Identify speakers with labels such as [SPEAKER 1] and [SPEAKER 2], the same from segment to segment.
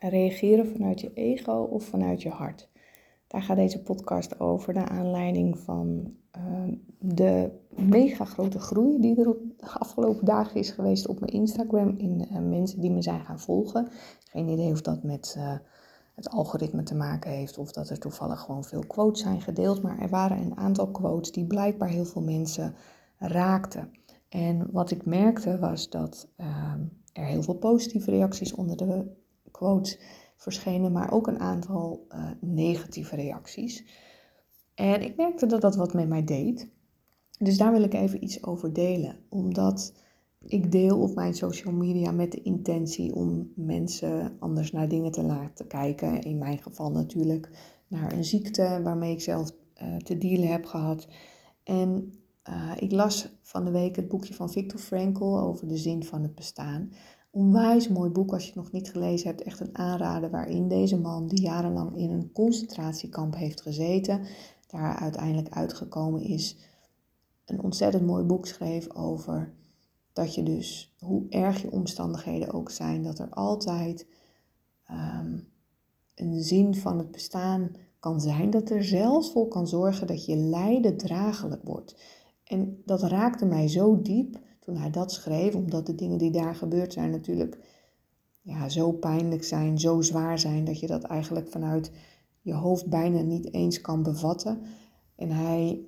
[SPEAKER 1] Reageren vanuit je ego of vanuit je hart? Daar gaat deze podcast over, naar aanleiding van uh, de mega grote groei die er op de afgelopen dagen is geweest op mijn Instagram in uh, mensen die me zijn gaan volgen. Geen idee of dat met uh, het algoritme te maken heeft of dat er toevallig gewoon veel quotes zijn gedeeld, maar er waren een aantal quotes die blijkbaar heel veel mensen raakten. En wat ik merkte was dat ehm, er heel veel positieve reacties onder de quotes verschenen, maar ook een aantal uh, negatieve reacties. En ik merkte dat dat wat met mij deed. Dus daar wil ik even iets over delen. Omdat ik deel op mijn social media met de intentie om mensen anders naar dingen te laten kijken. In mijn geval natuurlijk naar een ziekte waarmee ik zelf uh, te dealen heb gehad. En uh, ik las van de week het boekje van Viktor Frankl over de zin van het bestaan. Onwijs mooi boek als je het nog niet gelezen hebt. Echt een aanrader waarin deze man die jarenlang in een concentratiekamp heeft gezeten, daar uiteindelijk uitgekomen is, een ontzettend mooi boek schreef over dat je dus, hoe erg je omstandigheden ook zijn, dat er altijd um, een zin van het bestaan kan zijn. Dat er zelfs voor kan zorgen dat je lijden dragelijk wordt. En dat raakte mij zo diep toen hij dat schreef, omdat de dingen die daar gebeurd zijn natuurlijk ja, zo pijnlijk zijn, zo zwaar zijn, dat je dat eigenlijk vanuit je hoofd bijna niet eens kan bevatten. En hij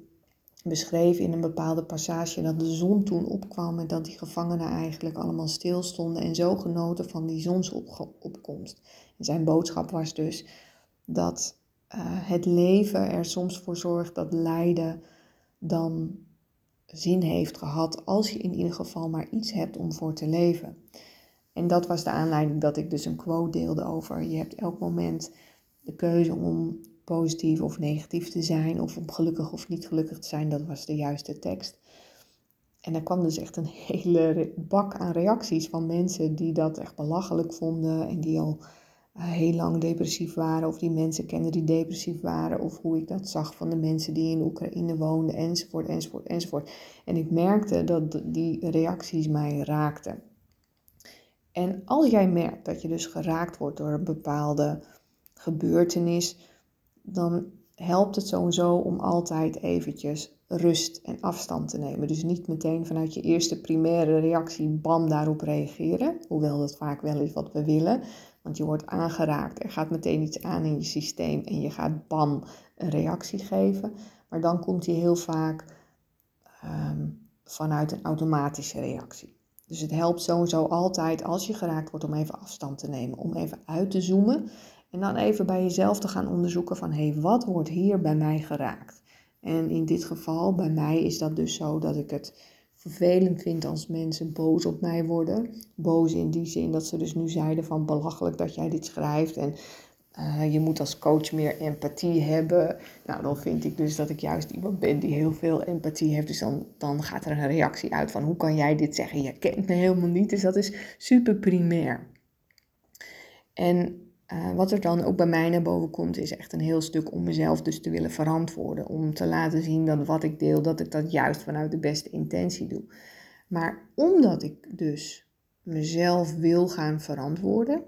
[SPEAKER 1] beschreef in een bepaalde passage dat de zon toen opkwam en dat die gevangenen eigenlijk allemaal stilstonden en zo genoten van die zonsopkomst. En zijn boodschap was dus dat uh, het leven er soms voor zorgt dat lijden dan zin heeft gehad als je in ieder geval maar iets hebt om voor te leven. En dat was de aanleiding dat ik dus een quote deelde over je hebt elk moment de keuze om positief of negatief te zijn of om gelukkig of niet gelukkig te zijn. Dat was de juiste tekst. En er kwam dus echt een hele bak aan reacties van mensen die dat echt belachelijk vonden en die al heel lang depressief waren of die mensen kenden die depressief waren of hoe ik dat zag van de mensen die in Oekraïne woonden enzovoort enzovoort enzovoort. En ik merkte dat die reacties mij raakten. En als jij merkt dat je dus geraakt wordt door een bepaalde gebeurtenis, dan helpt het sowieso om altijd eventjes rust en afstand te nemen. Dus niet meteen vanuit je eerste primaire reactie bam daarop reageren, hoewel dat vaak wel is wat we willen. Want je wordt aangeraakt, er gaat meteen iets aan in je systeem en je gaat bam een reactie geven. Maar dan komt die heel vaak um, vanuit een automatische reactie. Dus het helpt sowieso altijd als je geraakt wordt om even afstand te nemen, om even uit te zoomen en dan even bij jezelf te gaan onderzoeken van hé, hey, wat wordt hier bij mij geraakt? En in dit geval, bij mij is dat dus zo dat ik het vervelend vind als mensen boos op mij worden. Boos in die zin dat ze dus nu zeiden van belachelijk dat jij dit schrijft en uh, je moet als coach meer empathie hebben. Nou, dan vind ik dus dat ik juist iemand ben die heel veel empathie heeft. Dus dan, dan gaat er een reactie uit van hoe kan jij dit zeggen? Je kent me helemaal niet. Dus dat is super primair. En uh, wat er dan ook bij mij naar boven komt, is echt een heel stuk om mezelf dus te willen verantwoorden. Om te laten zien dat wat ik deel, dat ik dat juist vanuit de beste intentie doe. Maar omdat ik dus mezelf wil gaan verantwoorden,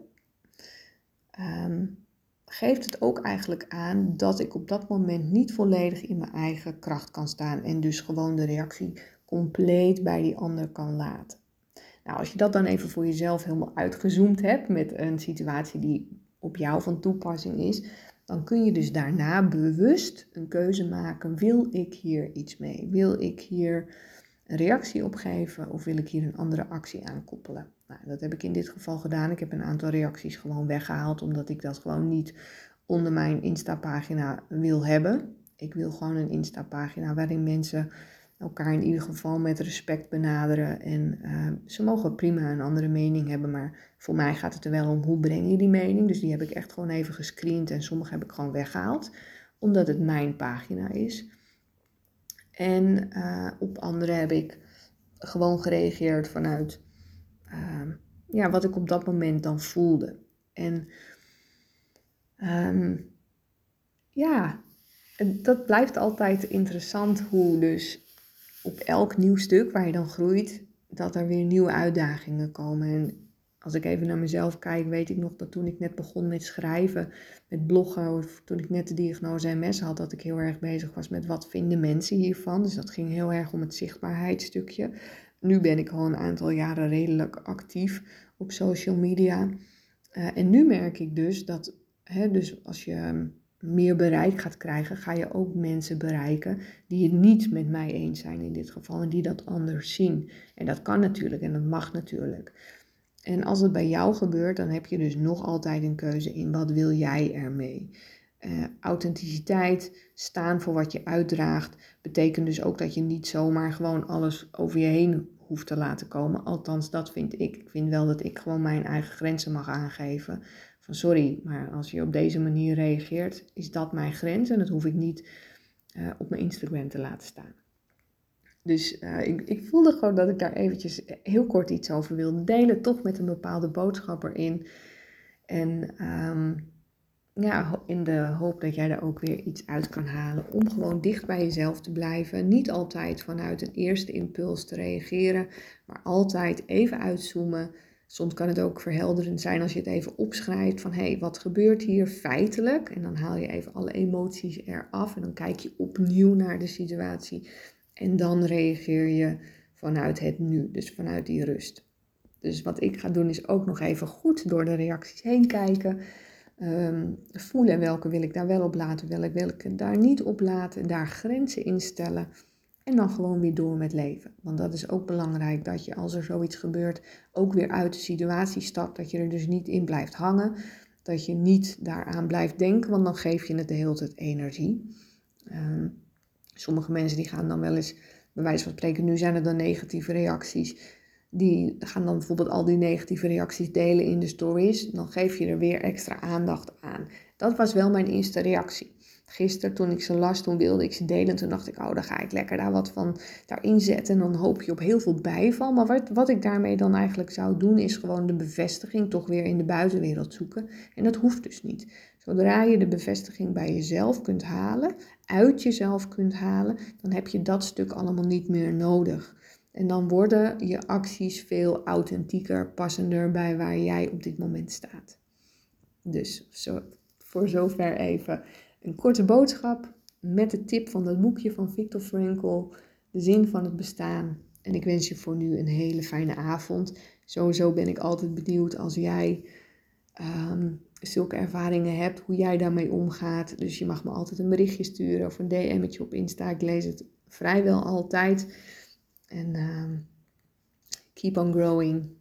[SPEAKER 1] um, geeft het ook eigenlijk aan dat ik op dat moment niet volledig in mijn eigen kracht kan staan en dus gewoon de reactie compleet bij die ander kan laten. Nou, als je dat dan even voor jezelf helemaal uitgezoomd hebt met een situatie die op jou van toepassing is, dan kun je dus daarna bewust een keuze maken. Wil ik hier iets mee? Wil ik hier een reactie op geven of wil ik hier een andere actie aankoppelen? Nou, dat heb ik in dit geval gedaan. Ik heb een aantal reacties gewoon weggehaald omdat ik dat gewoon niet onder mijn Insta-pagina wil hebben. Ik wil gewoon een Insta-pagina waarin mensen elkaar in ieder geval met respect benaderen. En uh, ze mogen prima een andere mening hebben, maar voor mij gaat het er wel om hoe breng je die mening. Dus die heb ik echt gewoon even gescreend en sommige heb ik gewoon weggehaald, omdat het mijn pagina is. En uh, op andere heb ik gewoon gereageerd vanuit uh, ja, wat ik op dat moment dan voelde. En um, ja, dat blijft altijd interessant hoe dus op elk nieuw stuk waar je dan groeit, dat er weer nieuwe uitdagingen komen. En als ik even naar mezelf kijk, weet ik nog dat toen ik net begon met schrijven, met bloggen, of toen ik net de diagnose MS had, dat ik heel erg bezig was met wat vinden mensen hiervan. Dus dat ging heel erg om het zichtbaarheidsstukje. Nu ben ik al een aantal jaren redelijk actief op social media. Uh, en nu merk ik dus dat, hè, dus als je meer bereik gaat krijgen, ga je ook mensen bereiken die het niet met mij eens zijn in dit geval en die dat anders zien. En dat kan natuurlijk en dat mag natuurlijk. En als het bij jou gebeurt, dan heb je dus nog altijd een keuze in wat wil jij ermee. Uh, authenticiteit, staan voor wat je uitdraagt, betekent dus ook dat je niet zomaar gewoon alles over je heen hoeft te laten komen. Althans, dat vind ik. Ik vind wel dat ik gewoon mijn eigen grenzen mag aangeven. Van sorry, maar als je op deze manier reageert, is dat mijn grens en dat hoef ik niet uh, op mijn Instagram te laten staan. Dus uh, ik, ik voelde gewoon dat ik daar eventjes heel kort iets over wilde delen, toch met een bepaalde boodschap erin. En um, ja, in de hoop dat jij er ook weer iets uit kan halen. Om gewoon dicht bij jezelf te blijven. Niet altijd vanuit een eerste impuls te reageren, maar altijd even uitzoomen. Soms kan het ook verhelderend zijn als je het even opschrijft van hé, hey, wat gebeurt hier feitelijk? En dan haal je even alle emoties eraf en dan kijk je opnieuw naar de situatie. En dan reageer je vanuit het nu, dus vanuit die rust. Dus wat ik ga doen is ook nog even goed door de reacties heen kijken. Um, voelen welke wil ik daar wel op laten, welke wil ik daar niet op laten, daar grenzen instellen en dan gewoon weer door met leven. Want dat is ook belangrijk dat je als er zoiets gebeurt ook weer uit de situatie stapt, dat je er dus niet in blijft hangen, dat je niet daaraan blijft denken, want dan geef je het de hele tijd energie. Um, sommige mensen die gaan dan wel eens, bij wijze van spreken, nu zijn er dan negatieve reacties die gaan dan bijvoorbeeld al die negatieve reacties delen in de stories. Dan geef je er weer extra aandacht aan. Dat was wel mijn eerste reactie. Gisteren toen ik ze las, toen wilde ik ze delen. Toen dacht ik, oh, dan ga ik lekker daar wat van daarin zetten. En dan hoop je op heel veel bijval. Maar wat, wat ik daarmee dan eigenlijk zou doen, is gewoon de bevestiging toch weer in de buitenwereld zoeken. En dat hoeft dus niet. Zodra je de bevestiging bij jezelf kunt halen, uit jezelf kunt halen, dan heb je dat stuk allemaal niet meer nodig. En dan worden je acties veel authentieker, passender bij waar jij op dit moment staat. Dus voor zover even een korte boodschap met de tip van dat boekje van Viktor Frankl, De zin van het bestaan. En ik wens je voor nu een hele fijne avond. Sowieso ben ik altijd benieuwd als jij um, zulke ervaringen hebt, hoe jij daarmee omgaat. Dus je mag me altijd een berichtje sturen of een DM'tje op Insta. Ik lees het vrijwel altijd. En um, keep on growing.